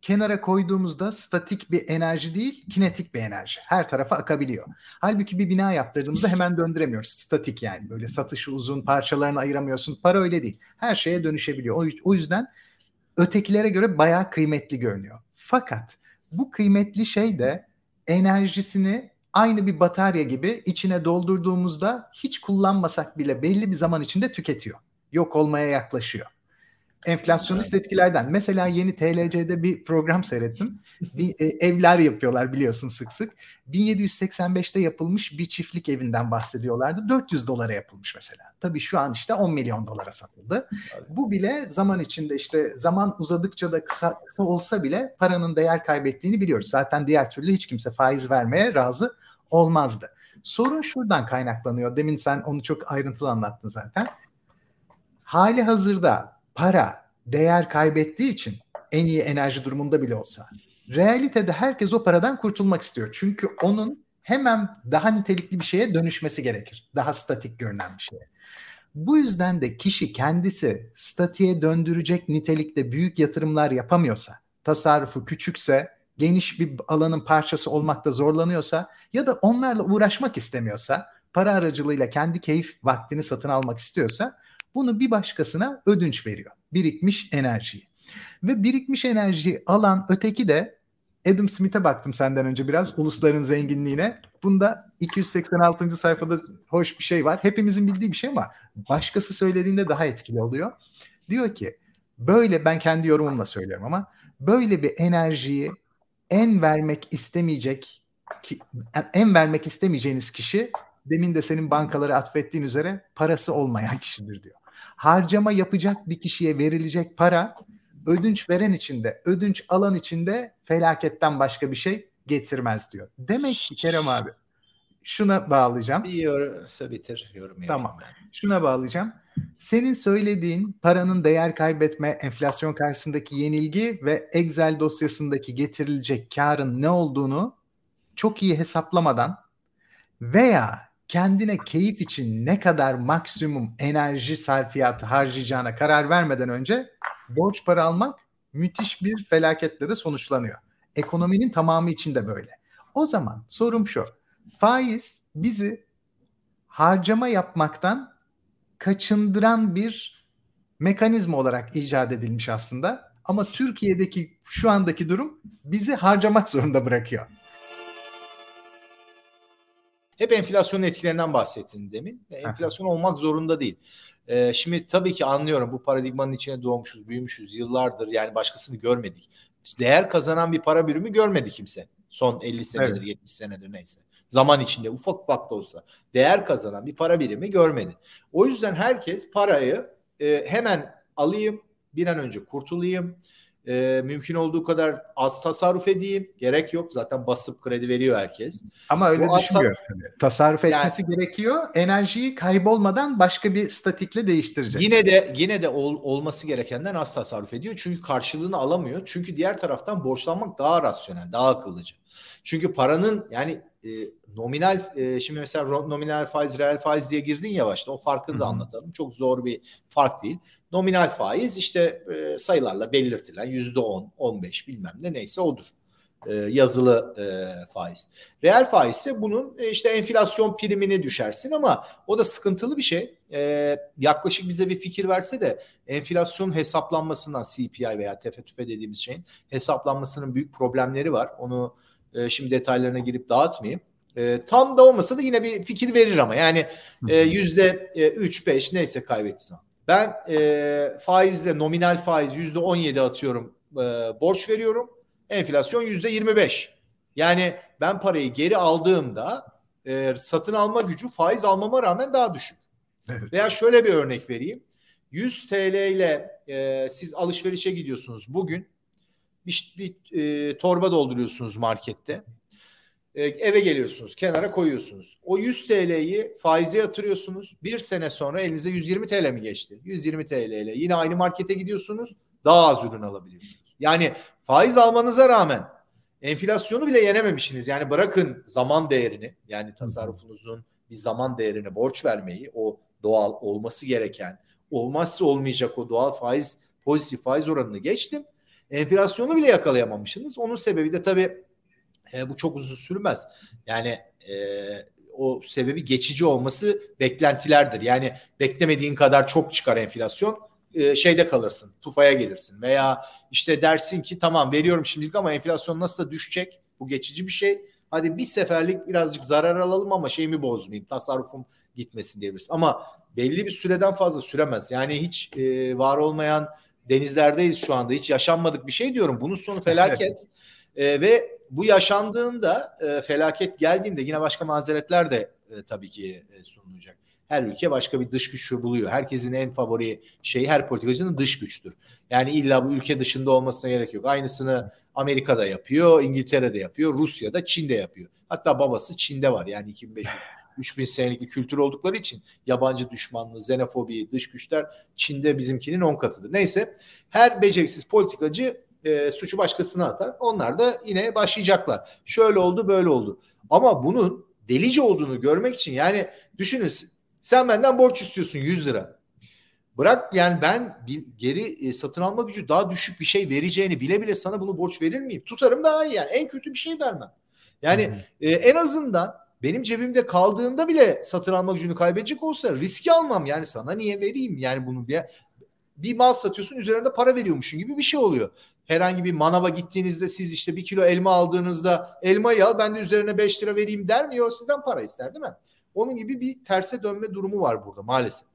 kenara koyduğumuzda statik bir enerji değil, kinetik bir enerji. Her tarafa akabiliyor. Halbuki bir bina yaptırdığımızda hemen döndüremiyoruz. Statik yani böyle satışı uzun parçalarını ayıramıyorsun. Para öyle değil. Her şeye dönüşebiliyor. O yüzden ötekilere göre bayağı kıymetli görünüyor. Fakat bu kıymetli şey de enerjisini aynı bir batarya gibi içine doldurduğumuzda hiç kullanmasak bile belli bir zaman içinde tüketiyor. Yok olmaya yaklaşıyor enflasyonist etkilerden. Mesela yeni TLC'de bir program seyrettim. Bir, e, evler yapıyorlar biliyorsun sık sık. 1785'te yapılmış bir çiftlik evinden bahsediyorlardı. 400 dolara yapılmış mesela. Tabii şu an işte 10 milyon dolara satıldı. Bu bile zaman içinde işte zaman uzadıkça da kısa, kısa olsa bile paranın değer kaybettiğini biliyoruz. Zaten diğer türlü hiç kimse faiz vermeye razı olmazdı. Sorun şuradan kaynaklanıyor. Demin sen onu çok ayrıntılı anlattın zaten. Hali hazırda para değer kaybettiği için en iyi enerji durumunda bile olsa realitede herkes o paradan kurtulmak istiyor. Çünkü onun hemen daha nitelikli bir şeye dönüşmesi gerekir. Daha statik görünen bir şeye. Bu yüzden de kişi kendisi statiğe döndürecek nitelikte büyük yatırımlar yapamıyorsa, tasarrufu küçükse, geniş bir alanın parçası olmakta zorlanıyorsa ya da onlarla uğraşmak istemiyorsa, para aracılığıyla kendi keyif vaktini satın almak istiyorsa bunu bir başkasına ödünç veriyor. Birikmiş enerjiyi. Ve birikmiş enerjiyi alan öteki de Adam Smith'e baktım senden önce biraz ulusların zenginliğine. Bunda 286. sayfada hoş bir şey var. Hepimizin bildiği bir şey ama başkası söylediğinde daha etkili oluyor. Diyor ki böyle ben kendi yorumumla söylüyorum ama böyle bir enerjiyi en vermek istemeyecek en vermek istemeyeceğiniz kişi demin de senin bankaları atfettiğin üzere parası olmayan kişidir diyor harcama yapacak bir kişiye verilecek para ödünç veren içinde, ödünç alan içinde felaketten başka bir şey getirmez diyor. Demek ki Kerem abi şuna bağlayacağım. Bir yorumsa bitir yorum. Tamam. Ben. Şuna bağlayacağım. Senin söylediğin paranın değer kaybetme, enflasyon karşısındaki yenilgi ve Excel dosyasındaki getirilecek karın ne olduğunu çok iyi hesaplamadan veya kendine keyif için ne kadar maksimum enerji sarfiyatı harcayacağına karar vermeden önce borç para almak müthiş bir felaketle de sonuçlanıyor. Ekonominin tamamı için de böyle. O zaman sorum şu. Faiz bizi harcama yapmaktan kaçındıran bir mekanizma olarak icat edilmiş aslında. Ama Türkiye'deki şu andaki durum bizi harcamak zorunda bırakıyor. Hep enflasyonun etkilerinden bahsettin demin. Enflasyon olmak zorunda değil. Ee, şimdi tabii ki anlıyorum bu paradigmanın içine doğmuşuz, büyümüşüz yıllardır. Yani başkasını görmedik. Değer kazanan bir para birimi görmedi kimse. Son 50 senedir, evet. 70 senedir neyse. Zaman içinde ufak ufak da olsa değer kazanan bir para birimi görmedi. O yüzden herkes parayı e, hemen alayım, bir an önce kurtulayım, e, mümkün olduğu kadar az tasarruf edeyim. Gerek yok. Zaten basıp kredi veriyor herkes. Ama öyle Bu düşünmüyoruz tabii. Tasarruf etmesi yani, gerekiyor. Enerjiyi kaybolmadan başka bir statikle değiştirecek. Yine de yine de ol, olması gerekenden az tasarruf ediyor. Çünkü karşılığını alamıyor. Çünkü diğer taraftan borçlanmak daha rasyonel, daha akıllıca. Çünkü paranın yani e, nominal e, şimdi mesela nominal faiz, reel faiz diye girdin ya başta o farkını da anlatalım. Çok zor bir fark değil. Nominal faiz işte e, sayılarla belirtilen yüzde on, on beş bilmem ne neyse odur. E, yazılı e, faiz. Reel faiz ise bunun e, işte enflasyon primini düşersin ama o da sıkıntılı bir şey. E, yaklaşık bize bir fikir verse de enflasyon hesaplanmasından CPI veya tefe tüfe dediğimiz şeyin hesaplanmasının büyük problemleri var. Onu e, şimdi detaylarına girip dağıtmayayım. E, tam da olmasa da yine bir fikir verir ama yani e, yüzde e, üç beş neyse kaybetti zaman. Ben e, faizle nominal faiz yüzde on yedi atıyorum e, borç veriyorum. Enflasyon yüzde yirmi beş. Yani ben parayı geri aldığımda e, satın alma gücü faiz almama rağmen daha düşük. Evet. Veya şöyle bir örnek vereyim. 100 TL ile e, siz alışverişe gidiyorsunuz bugün bir, bir e, torba dolduruyorsunuz markette. E, eve geliyorsunuz, kenara koyuyorsunuz. O 100 TL'yi faize yatırıyorsunuz. Bir sene sonra elinize 120 TL mi geçti? 120 TL ile yine aynı markete gidiyorsunuz. Daha az ürün alabiliyorsunuz. Yani faiz almanıza rağmen enflasyonu bile yenememişsiniz. Yani bırakın zaman değerini yani tasarrufunuzun bir zaman değerini borç vermeyi o doğal olması gereken olmazsa olmayacak o doğal faiz pozitif faiz oranını geçtim enflasyonu bile yakalayamamışsınız. Onun sebebi de tabii e, bu çok uzun sürmez. Yani e, o sebebi geçici olması beklentilerdir. Yani beklemediğin kadar çok çıkar enflasyon e, şeyde kalırsın, tufaya gelirsin veya işte dersin ki tamam veriyorum şimdilik ama enflasyon nasıl düşecek? Bu geçici bir şey. Hadi bir seferlik birazcık zarar alalım ama şeyimi bozmayayım, tasarrufum gitmesin diyebilirsin. Ama belli bir süreden fazla süremez. Yani hiç e, var olmayan denizlerdeyiz şu anda. Hiç yaşanmadık bir şey diyorum. Bunun sonu felaket. e, ve bu yaşandığında e, felaket geldiğinde yine başka mazeretler de e, tabii ki e, sunulacak. Her ülke başka bir dış güç buluyor. Herkesin en favori şeyi her politikacının dış güçtür. Yani illa bu ülke dışında olmasına gerek yok. Aynısını Amerika'da yapıyor, İngiltere'de yapıyor, Rusya'da, Çin'de yapıyor. Hatta babası Çin'de var. Yani 2500 3000 senelik bir kültür oldukları için yabancı düşmanlığı, xenofobi, dış güçler Çin'de bizimkinin 10 katıdır. Neyse her beceriksiz politikacı e, suçu başkasına atar. Onlar da yine başlayacaklar. Şöyle oldu böyle oldu. Ama bunun delice olduğunu görmek için yani düşünün sen benden borç istiyorsun 100 lira. Bırak yani ben bir geri e, satın alma gücü daha düşük bir şey vereceğini bile bile sana bunu borç verir miyim? Tutarım daha iyi yani en kötü bir şey vermem. Yani e, en azından benim cebimde kaldığında bile satın alma gücünü kaybedecek olsa riski almam. Yani sana niye vereyim? Yani bunu bir bir mal satıyorsun üzerinde para veriyormuşsun gibi bir şey oluyor. Herhangi bir manava gittiğinizde siz işte bir kilo elma aldığınızda elmayı al ben de üzerine 5 lira vereyim der mi? O sizden para ister değil mi? Onun gibi bir terse dönme durumu var burada maalesef.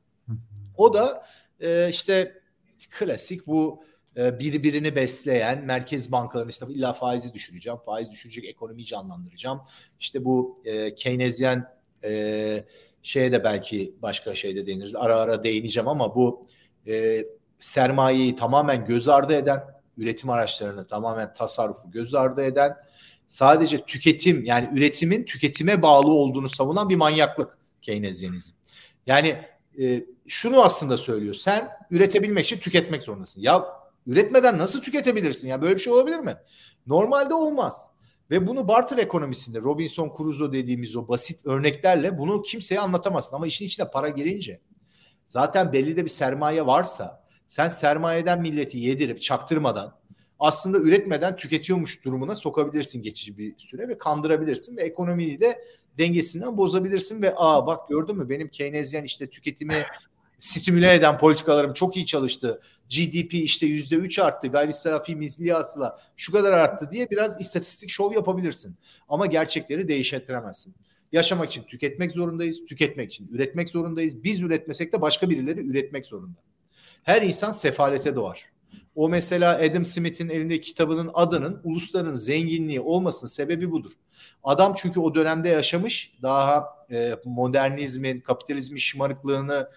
O da e, işte klasik bu birbirini besleyen merkez bankalarının işte illa faizi düşüreceğim, faiz düşürecek ekonomiyi canlandıracağım. İşte bu e, Keynesyen e, şeye de belki başka şeyde değiniriz. Ara ara değineceğim ama bu e, sermayeyi tamamen göz ardı eden, üretim araçlarını tamamen tasarrufu göz ardı eden, sadece tüketim yani üretimin tüketime bağlı olduğunu savunan bir manyaklık Keynesyenizm. Yani e, şunu aslında söylüyor. Sen üretebilmek için tüketmek zorundasın. Ya Üretmeden nasıl tüketebilirsin? Ya böyle bir şey olabilir mi? Normalde olmaz. Ve bunu barter ekonomisinde Robinson Crusoe dediğimiz o basit örneklerle bunu kimseye anlatamazsın. Ama işin içine para girince zaten belli de bir sermaye varsa sen sermayeden milleti yedirip çaktırmadan aslında üretmeden tüketiyormuş durumuna sokabilirsin geçici bir süre ve kandırabilirsin ve ekonomiyi de dengesinden bozabilirsin ve aa bak gördün mü benim Keynesyen işte tüketimi stimüle eden politikalarım çok iyi çalıştı. GDP işte yüzde üç arttı. Gayri safi milli hasıla şu kadar arttı diye biraz istatistik şov yapabilirsin. Ama gerçekleri değiştiremezsin. Yaşamak için tüketmek zorundayız. Tüketmek için üretmek zorundayız. Biz üretmesek de başka birileri üretmek zorunda. Her insan sefalete doğar. O mesela Adam Smith'in elindeki kitabının adının ulusların zenginliği olmasının sebebi budur. Adam çünkü o dönemde yaşamış daha e, modernizmin, kapitalizmin şımarıklığını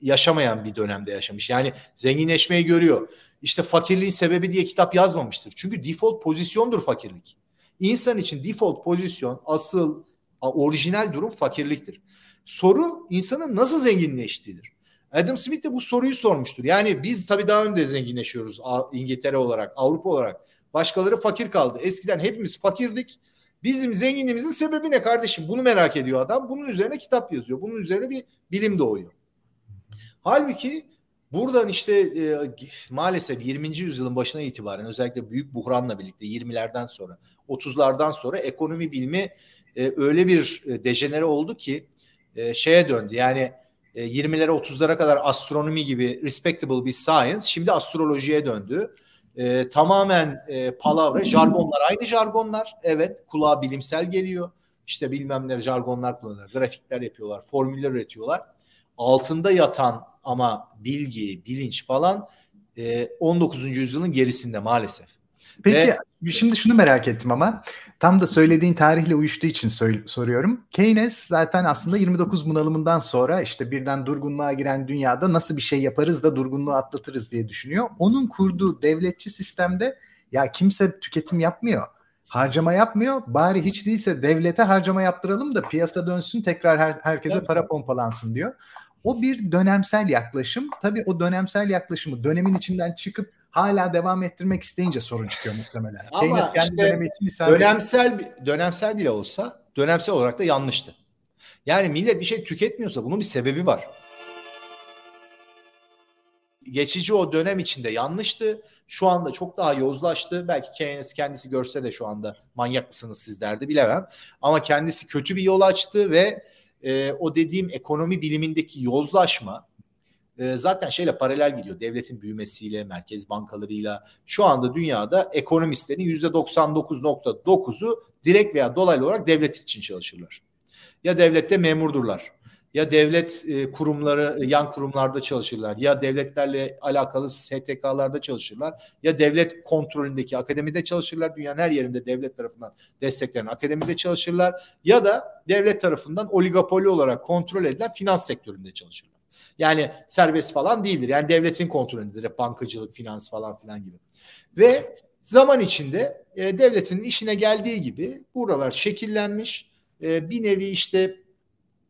yaşamayan bir dönemde yaşamış. Yani zenginleşmeyi görüyor. İşte fakirliğin sebebi diye kitap yazmamıştır. Çünkü default pozisyondur fakirlik. İnsan için default pozisyon asıl orijinal durum fakirliktir. Soru insanın nasıl zenginleştiğidir. Adam Smith de bu soruyu sormuştur. Yani biz tabii daha önde zenginleşiyoruz İngiltere olarak, Avrupa olarak. Başkaları fakir kaldı. Eskiden hepimiz fakirdik. Bizim zenginliğimizin sebebi ne kardeşim? Bunu merak ediyor adam. Bunun üzerine kitap yazıyor. Bunun üzerine bir bilim doğuyor. Halbuki buradan işte e, maalesef 20. yüzyılın başına itibaren özellikle büyük buhranla birlikte 20'lerden sonra 30'lardan sonra ekonomi bilimi e, öyle bir e, dejenere oldu ki e, şeye döndü. Yani e, 20'lere 30'lara kadar astronomi gibi respectable bir science şimdi astrolojiye döndü. E, tamamen e, palavra, jargonlar aynı jargonlar. Evet kulağa bilimsel geliyor. İşte bilmem ne jargonlar kullanıyorlar. Grafikler yapıyorlar, formüller üretiyorlar. Altında yatan ama bilgi, bilinç falan e, 19. yüzyılın gerisinde maalesef. Peki Ve, şimdi şunu merak ettim ama tam da söylediğin tarihle uyuştuğu için soruyorum. Keynes zaten aslında 29 bunalımından sonra işte birden durgunluğa giren dünyada nasıl bir şey yaparız da durgunluğu atlatırız diye düşünüyor. Onun kurduğu devletçi sistemde ya kimse tüketim yapmıyor. Harcama yapmıyor. Bari hiç değilse devlete harcama yaptıralım da piyasa dönsün tekrar her, herkese para pompalansın diyor. O bir dönemsel yaklaşım. Tabii o dönemsel yaklaşımı dönemin içinden çıkıp hala devam ettirmek isteyince sorun çıkıyor muhtemelen. Ama Keynes kendi işte dönemi için dönemsel dönemsel bile olsa dönemsel olarak da yanlıştı. Yani millet bir şey tüketmiyorsa bunun bir sebebi var. Geçici o dönem içinde yanlıştı. Şu anda çok daha yozlaştı. Belki Keynes kendisi görse de şu anda manyak mısınız siz derdi bilemem. Ama kendisi kötü bir yol açtı ve e, o dediğim ekonomi bilimindeki yozlaşma e, zaten şeyle paralel gidiyor. Devletin büyümesiyle, merkez bankalarıyla şu anda dünyada ekonomistlerin %99.9'u direkt veya dolaylı olarak devlet için çalışırlar. Ya devlette memurdurlar. Ya devlet e, kurumları, e, yan kurumlarda çalışırlar. Ya devletlerle alakalı STK'larda çalışırlar. Ya devlet kontrolündeki akademide çalışırlar. Dünyanın her yerinde devlet tarafından desteklenen akademide çalışırlar. Ya da devlet tarafından oligopoli olarak kontrol edilen finans sektöründe çalışırlar. Yani serbest falan değildir. Yani devletin kontrolündedir. Bankacılık, finans falan filan gibi. Ve zaman içinde e, devletin işine geldiği gibi buralar şekillenmiş. E, bir nevi işte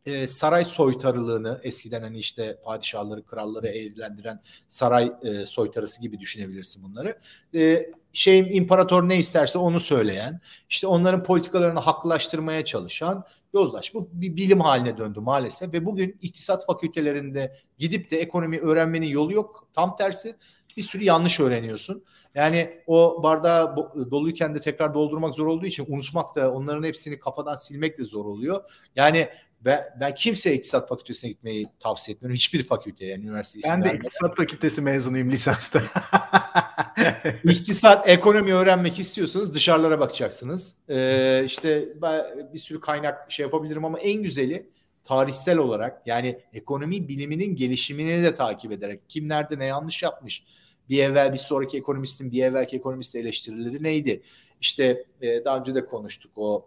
e, saray soytarılığını eskiden hani işte padişahları, kralları evlendiren saray e, soytarısı gibi düşünebilirsin bunları. E, şeyin imparator ne isterse onu söyleyen, işte onların politikalarını haklılaştırmaya çalışan yozlaş. Bu bir bilim haline döndü maalesef ve bugün iktisat fakültelerinde gidip de ekonomi öğrenmenin yolu yok. Tam tersi bir sürü yanlış öğreniyorsun. Yani o bardağı doluyken de tekrar doldurmak zor olduğu için unutmak da onların hepsini kafadan silmek de zor oluyor. Yani ben, ben kimseye iktisat fakültesine gitmeyi tavsiye etmiyorum. Hiçbir fakülte yani üniversite Ben de vermeden. iktisat fakültesi mezunuyum lisansta. İktisat, ekonomi öğrenmek istiyorsanız dışarılara bakacaksınız. Ee, işte bir sürü kaynak şey yapabilirim ama en güzeli tarihsel olarak yani ekonomi biliminin gelişimini de takip ederek kim nerede ne yanlış yapmış bir evvel bir sonraki ekonomistin bir evvelki ekonomist eleştirileri neydi? İşte e, daha önce de konuştuk o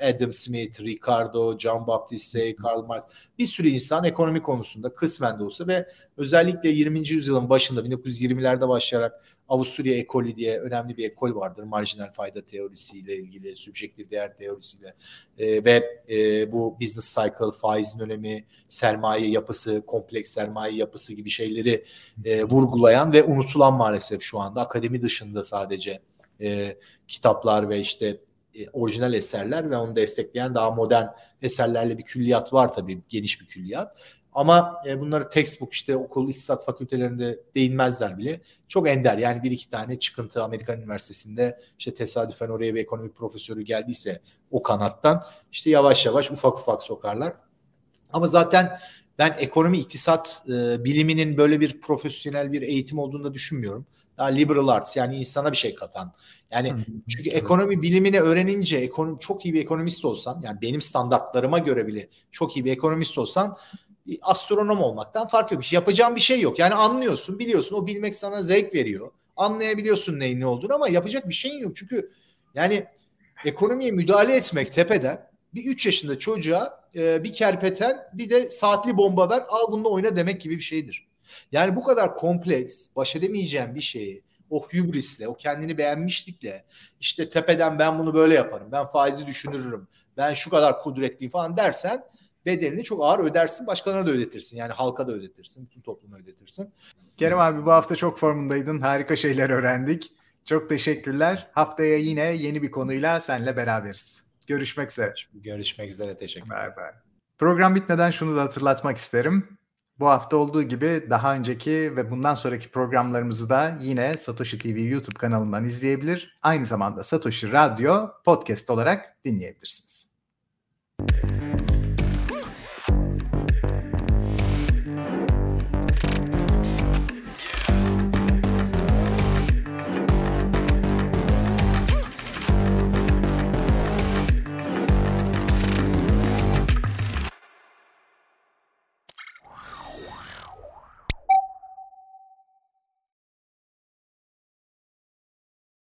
Adam Smith, Ricardo, John Baptiste, Karl Marx bir sürü insan ekonomi konusunda kısmen de olsa ve özellikle 20. yüzyılın başında 1920'lerde başlayarak Avusturya ekolü diye önemli bir ekol vardır. Marjinal fayda teorisiyle ilgili, subjektif değer teorisiyle e, ve e, bu business cycle, faizin önemi, sermaye yapısı, kompleks sermaye yapısı gibi şeyleri e, vurgulayan ve unutulan maalesef şu anda akademi dışında sadece e, kitaplar ve işte e, orijinal eserler ve onu destekleyen daha modern eserlerle bir külliyat var tabii geniş bir külliyat. Ama e, bunları textbook işte okul iktisat fakültelerinde değinmezler bile. Çok ender yani bir iki tane çıkıntı Amerikan Üniversitesi'nde işte tesadüfen oraya bir ekonomi profesörü geldiyse o kanattan işte yavaş yavaş ufak ufak sokarlar. Ama zaten ben ekonomi iktisat e, biliminin böyle bir profesyonel bir eğitim olduğunu da düşünmüyorum daha liberal arts yani insana bir şey katan. Yani çünkü ekonomi bilimini öğrenince ekonomi, çok iyi bir ekonomist olsan yani benim standartlarıma göre bile çok iyi bir ekonomist olsan astronom olmaktan fark yok. Yapacağın bir şey yok. Yani anlıyorsun, biliyorsun. O bilmek sana zevk veriyor. Anlayabiliyorsun neyin ne olduğunu ama yapacak bir şeyin yok. Çünkü yani ekonomiye müdahale etmek tepeden bir 3 yaşında çocuğa e, bir kerpeten bir de saatli bomba ver al bununla oyna demek gibi bir şeydir. Yani bu kadar kompleks baş edemeyeceğim bir şeyi o hübrisle, o kendini beğenmişlikle işte tepeden ben bunu böyle yaparım, ben faizi düşünürüm, ben şu kadar kudretliyim falan dersen bedelini çok ağır ödersin. Başkalarına da ödetirsin. Yani halka da ödetirsin. Bütün topluma ödetirsin. Kerem abi bu hafta çok formundaydın. Harika şeyler öğrendik. Çok teşekkürler. Haftaya yine yeni bir konuyla senle beraberiz. Görüşmek üzere. Görüşmek üzere. Teşekkürler. Bye bye. Program bitmeden şunu da hatırlatmak isterim. Bu hafta olduğu gibi daha önceki ve bundan sonraki programlarımızı da yine Satoshi TV YouTube kanalından izleyebilir. Aynı zamanda Satoshi Radyo podcast olarak dinleyebilirsiniz.